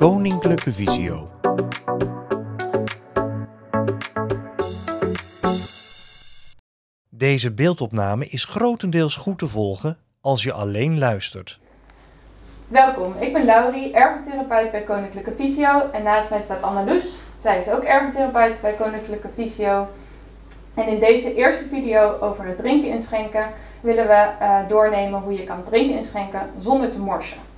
Koninklijke Visio. Deze beeldopname is grotendeels goed te volgen als je alleen luistert. Welkom, ik ben Laurie, ergotherapeut bij Koninklijke Visio en naast mij staat Anna-Loes. Zij is ook ergotherapeut bij Koninklijke Visio. En in deze eerste video over het drinken inschenken willen we eh, doornemen hoe je kan drinken inschenken zonder te morsen.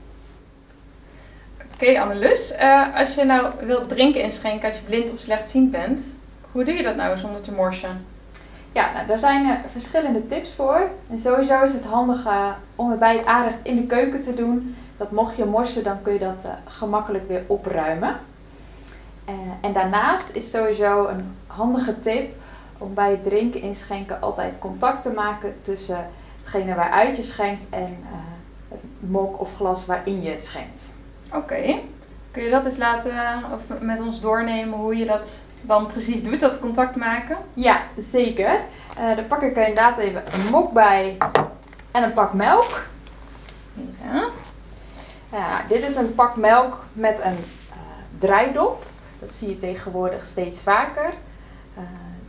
Oké Anne-Lus, eh, als je nou wilt drinken inschenken als je blind of slechtziend bent, hoe doe je dat nou zonder te morsen? Ja, nou, daar zijn er verschillende tips voor. En sowieso is het handig eh, om het bij het aanrecht in de keuken te doen. Dat mocht je morsen, dan kun je dat eh, gemakkelijk weer opruimen. Eh, en daarnaast is sowieso een handige tip om bij het drinken inschenken altijd contact te maken tussen hetgene waaruit je schenkt en eh, het mok of glas waarin je het schenkt. Oké, kun je dat eens laten of met ons doornemen hoe je dat dan precies doet, dat contact maken? Ja, zeker. Eh dan pak ik er inderdaad even een mok bij en een pak melk. Ja. Ja, dit is een pak melk met een eh, draaidop. Dat zie je tegenwoordig steeds vaker. Eh,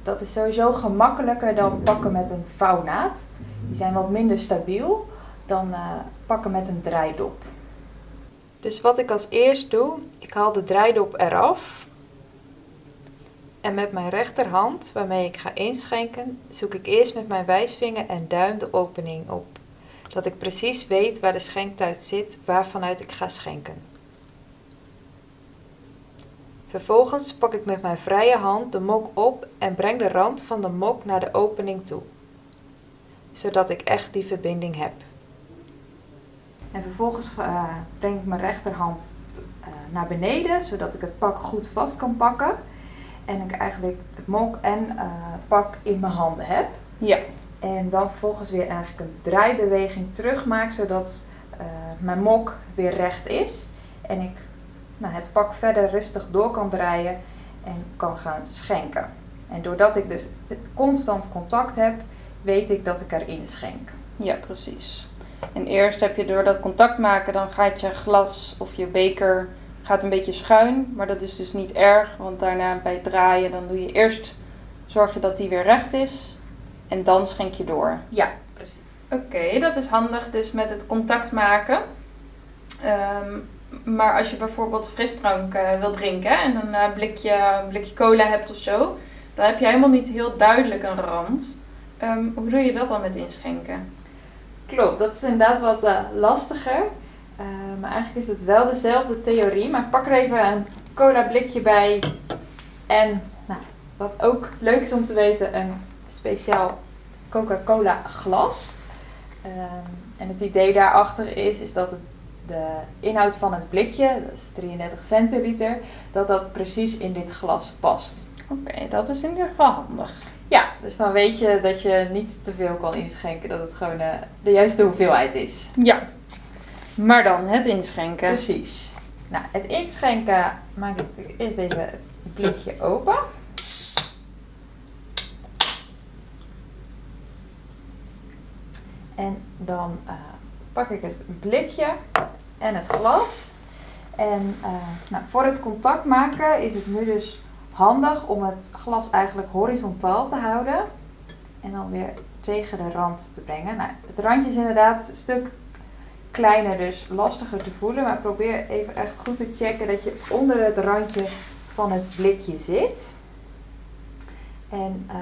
dat is sowieso gemakkelijker dan pakken met een vouwnaad. Die zijn wat minder stabiel dan pakken met een draaidop. Dus wat ik als eerst doe, ik haal de draaidop eraf. En met mijn rechterhand, waarmee ik ga inschenken, zoek ik eerst met mijn wijsvinger en duim de opening op dat ik precies weet waar de schenktuit zit waarvanuit ik ga schenken. Vervolgens pak ik met mijn vrije hand de mok op en breng de rand van de mok naar de opening toe, zodat ik echt die verbinding heb. En vervolgens eh, breng ik mijn rechterhand eh, naar beneden, zodat ik het pak goed vast kan pakken. En ik eigenlijk het mok en eh, pak in mijn handen heb. Ja. En dan vervolgens weer eigenlijk een draaibeweging terugmaak, zodat eh, mijn mok weer recht is. En ik nou, het pak verder rustig door kan draaien en kan gaan schenken. En doordat ik dus constant contact heb, weet ik dat ik erin schenk. Ja, precies. En eerst heb je door dat contact maken, dan gaat je glas of je beker gaat een beetje schuin. Maar dat is dus niet erg, want daarna bij het draaien, dan doe je eerst, zorg je dat die weer recht is. En dan schenk je door. Ja, precies. Oké, dat is handig dus met het contact maken. Ehm, maar als je bijvoorbeeld frisdrank eh wil drinken en een eh, blikje, blikje cola hebt of zo, dan heb je helemaal niet heel duidelijk een rand. Ehm, hoe doe je dat dan met inschenken? Klopt, dat is inderdaad wat eh, lastiger. Eh, maar eigenlijk is het wel dezelfde theorie. Maar ik pak er even een cola blikje bij. En nou, wat ook leuk is om te weten, een speciaal Coca-Cola glas. Ehm, en het idee daarachter is, is dat het de inhoud van het blikje, dat is 33 centiliter, dat dat precies in dit glas past. Oké, dat is in ieder geval handig. Ja, dus dan weet je dat je niet te veel kan inschenken, dat het gewoon eh, de juiste hoeveelheid is. Ja. Maar dan het inschenken. Precies. Nou, het inschenken maak ik natuurlijk eerst even het blikje open. En dan eh, pak ik het blikje en het glas. En eh, nou, voor het contact maken is het nu dus handig om het glas eigenlijk horizontaal te houden. En dan weer tegen de rand te brengen. Nou, het randje is inderdaad een stuk kleiner, dus lastiger te voelen. Maar probeer even echt goed te checken dat je onder het randje van het blikje zit. En eh,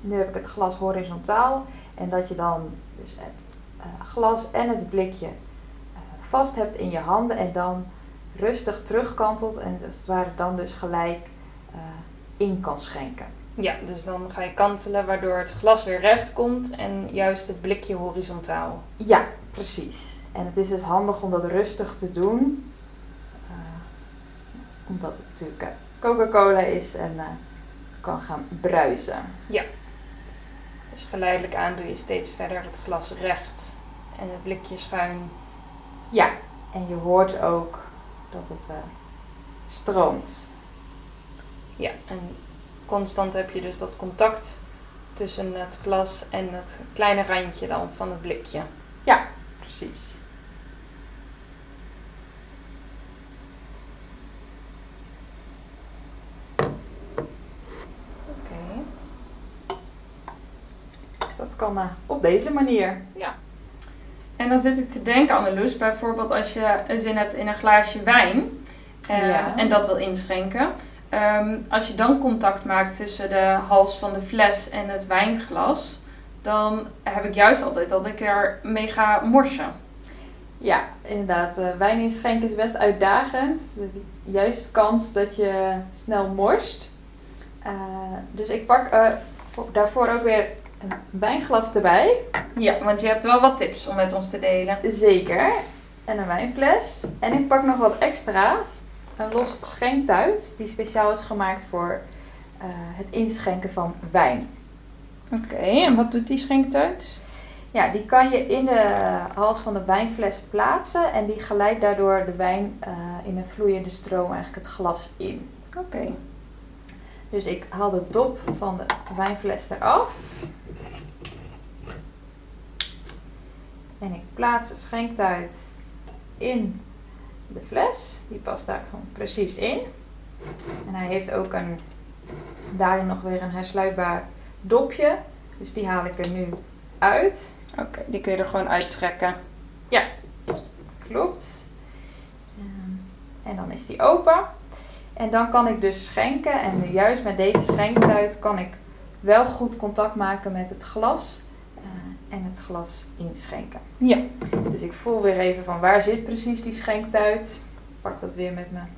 nu heb ik het glas horizontaal. En dat je dan dus het eh, glas en het blikje eh, vast hebt in je handen. En dan rustig terugkantelt. En als het ware dan dus gelijk in kan schenken. Ja, dus dan ga je kantelen waardoor het glas weer recht komt en juist het blikje horizontaal. Ja, precies. En het is dus handig om dat rustig te doen. eh, omdat het natuurlijk eh, Coca-Cola is en eh, kan gaan bruisen. Dus geleidelijk aan doe je steeds verder het glas recht en het blikje schuin. Ja, en je hoort ook dat het eh, stroomt. Ja. En constant heb je dus dat contact tussen het glas en het kleine randje dan van het blikje. Ja, precies. Oké. Dus dat kan eh, op deze manier. Ja. En dan zit ik te denken, Anneloes, bijvoorbeeld als je zin hebt in een glaasje wijn eh, en dat wil inschenken Ehm, als je dan contact maakt tussen de hals van de fles en het wijnglas, dan heb ik juist altijd dat ik er mee ga morsen. Ja, inderdaad. eh, wijn inschenken is best uitdagend. Juist kans dat je snel morst. Eh, dus ik pak eh, voor- daarvoor ook weer een wijnglas erbij. Ja, want je hebt wel wat tips om met ons te delen. Zeker. En een wijnfles. En ik pak nog wat extra's. Een los schenktuit die speciaal is gemaakt voor eh, het inschenken van wijn. Oké, en wat doet die schenktuit? Ja, die kan je in de hals van de wijnfles plaatsen en die geleidt daardoor de wijn eh, in een vloeiende stroom eigenlijk het glas in. Oké. Dus ik haal de dop van de wijnfles eraf. En ik plaats de schenktuit in de fles. Die past daar gewoon precies in. En hij heeft ook een, daarin nog weer een hersluitbaar dopje. Dus die haal ik er nu uit. Oké, die kun je er gewoon uittrekken. Klopt. Ehm, En dan is die open. En dan kan ik dus schenken. En nu juist met deze schenktuit kan ik wel goed contact maken met het glas. En het glas inschenken. Ja. Dus ik voel weer even van waar zit precies die schenktuit. Ik pak dat weer met mijn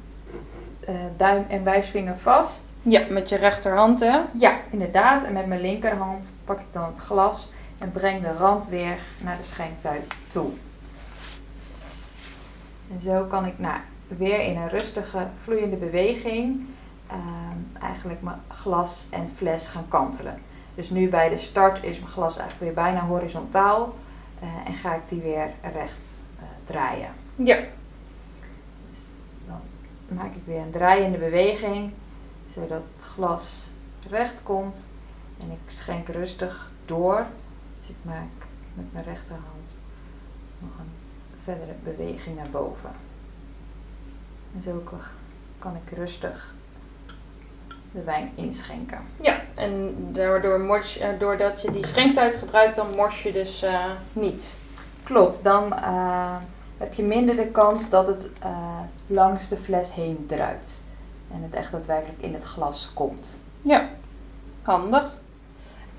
eh, duim en wijsvinger vast. Ja, met je rechterhand hè. Ja, inderdaad. En met mijn linkerhand pak ik dan het glas en breng de rand weer naar de schenktuit toe. En zo kan ik nou, weer in een rustige, vloeiende beweging ehm, eigenlijk mijn glas en fles gaan kantelen. Dus nu bij de start is mijn glas eigenlijk weer bijna horizontaal eh, en ga ik die weer recht eh, draaien. Ja. Dus dan maak ik weer een draaiende beweging, zodat het glas recht komt. En ik schenk rustig door. Dus ik maak met mijn rechterhand nog een verdere beweging naar boven. En zo kan ik rustig de wijn inschenken. Ja, en daardoor mors, eh, doordat je die schenktuit gebruikt, dan mors je dus eh, niet. Klopt, dan eh, heb je minder de kans dat het langs de fles heen druipt. En het echt daadwerkelijk in het glas komt. Ja, handig.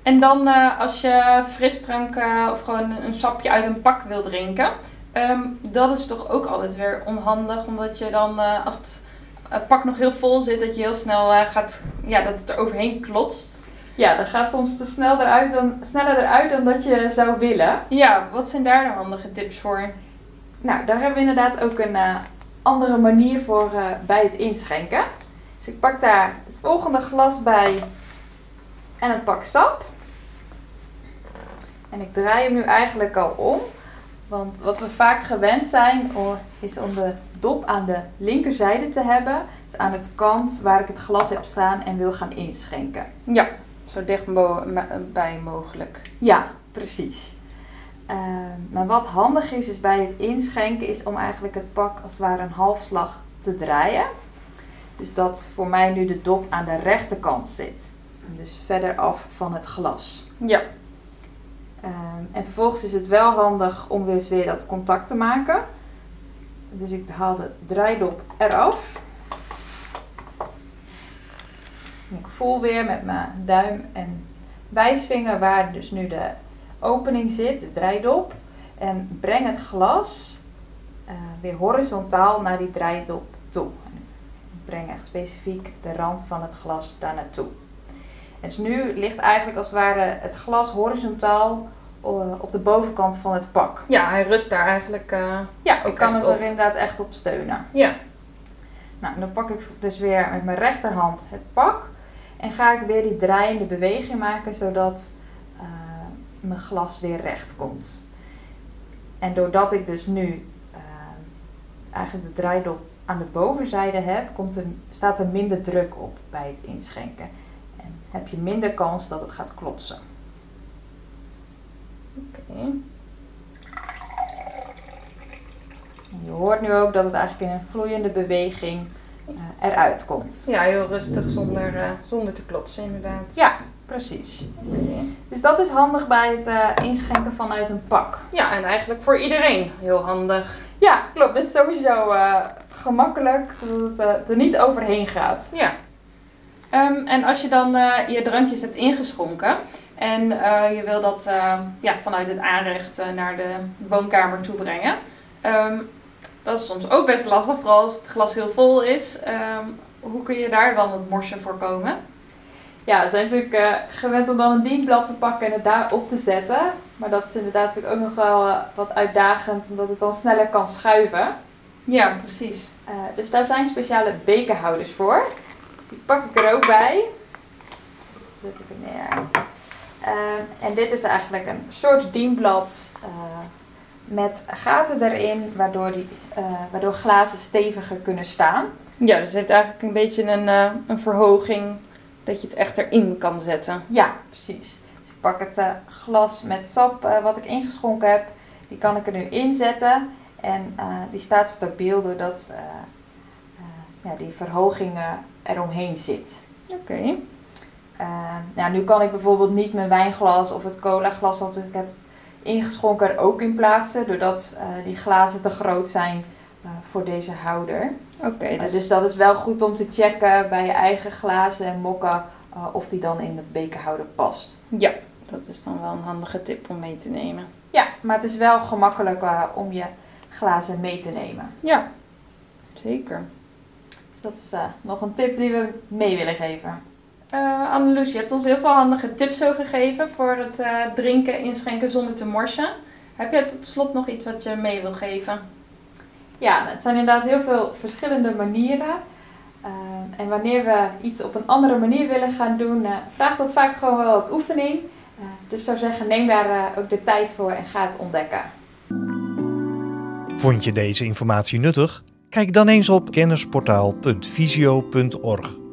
En dan als je frisdrank of gewoon een sapje uit een pak wil drinken, ehm, dat is toch ook altijd weer onhandig, omdat je dan als het pak nog heel vol zit, dat je heel snel eh, gaat, ja, dat het er overheen klotst. Ja, dat gaat soms te snel eruit dan, sneller eruit dan dat je zou willen. Ja, wat zijn daar de handige tips voor? Nou, daar hebben we inderdaad ook een eh, andere manier voor eh, bij het inschenken. Dus ik pak daar het volgende glas bij en een pak sap. En ik draai hem nu eigenlijk al om. Want wat we vaak gewend zijn o- is om de dop aan de linkerzijde te hebben. Dus aan het kant waar ik het glas heb staan en wil gaan inschenken. Ja, zo dichtbij mogelijk. Ja, precies. Ehm, maar wat handig is, is bij het inschenken, is om eigenlijk het pak als het ware een halfslag te draaien. Dus dat voor mij nu de dop aan de rechterkant zit. Dus verder af van het glas. Ja, Ehm, en vervolgens is het wel handig om weer eens weer dat contact te maken. Dus ik haal de draaidop eraf. En ik voel weer met mijn duim en wijsvinger waar dus nu de opening zit, de draaidop. En breng het glas eh, weer horizontaal naar die draaidop toe. Ik breng echt specifiek de rand van het glas daar naartoe. Dus nu ligt eigenlijk als het ware het glas horizontaal op de bovenkant van het pak. ja hij rust daar eigenlijk. eh, Ja, ik kan het er inderdaad echt op steunen. ja, Nou, dan pak ik dus weer met mijn rechterhand het pak. En ga ik weer die draaiende beweging maken, zodat eh, mijn glas weer recht komt. En doordat ik dus nu eh, eigenlijk de draaidop aan de bovenzijde heb, komt er, staat er minder druk op bij het inschenken. En heb je minder kans dat het gaat klotsen. Je hoort nu ook dat het eigenlijk in een vloeiende beweging eh, eruit komt. Ja, heel rustig zonder, eh, zonder te klotsen inderdaad. Ja, precies. Dus dat is handig bij het eh, inschenken vanuit een pak. Ja, en eigenlijk voor iedereen heel handig. Ja, klopt. Dit is sowieso gemakkelijk, zodat het er niet overheen gaat. Ja. Ehm, en als je dan je drankjes hebt ingeschonken en eh, je wil dat eh, ja, vanuit het aanrecht eh, naar de woonkamer toe brengen. ehm, dat is soms ook best lastig, vooral als het glas heel vol is. Ehm, hoe kun je daar dan het morsen voorkomen? Ja, we zijn natuurlijk gewend om dan een dienblad te pakken en het daarop te zetten. Maar dat is inderdaad natuurlijk ook nog wel wat uitdagend, omdat het dan sneller kan schuiven. Ja, precies. Dus daar zijn speciale bekerhouders voor. Dus die pak ik er ook bij. Dan zet ik hem neer. Eh, en dit is eigenlijk een soort dienblad eh, met gaten erin, waardoor, die, eh, waardoor glazen steviger kunnen staan. Ja, dus het heeft eigenlijk een beetje een, een verhoging dat je het echt erin kan zetten. Ja, precies. Dus ik pak het glas met sap wat ik ingeschonken heb. Die kan ik er nu inzetten. En die staat stabiel doordat ja, die verhoging eromheen zit. Oké. Uh, nou, nu kan ik bijvoorbeeld niet mijn wijnglas of het colaglas wat ik heb ingeschonken er ook in plaatsen. Doordat eh, die glazen te groot zijn eh, voor deze houder. Oké, Eh, dus, dus dat is wel goed om te checken bij je eigen glazen en mokken of die dan in de bekerhouder past. ja, dat is dan wel een handige tip om mee te nemen. Ja, maar het is wel gemakkelijk om je glazen mee te nemen. Ja, zeker. Dus dat is nog een tip die we mee willen geven. Eh Anneloes, je hebt ons heel veel handige tips zo gegeven voor het eh, drinken, inschenken zonder te morsen. Heb jij tot slot nog iets wat je mee wil geven? Ja, het zijn inderdaad heel veel verschillende manieren. Eh, en wanneer we iets op een andere manier willen gaan doen, eh, vraagt dat vaak gewoon wel wat oefening. Eh, dus ik zou zeggen, neem daar eh, ook de tijd voor en ga het ontdekken. Vond je deze informatie nuttig? Kijk dan eens op kennisportaal.visio.org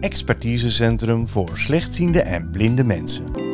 expertisecentrum voor slechtziende en blinde mensen.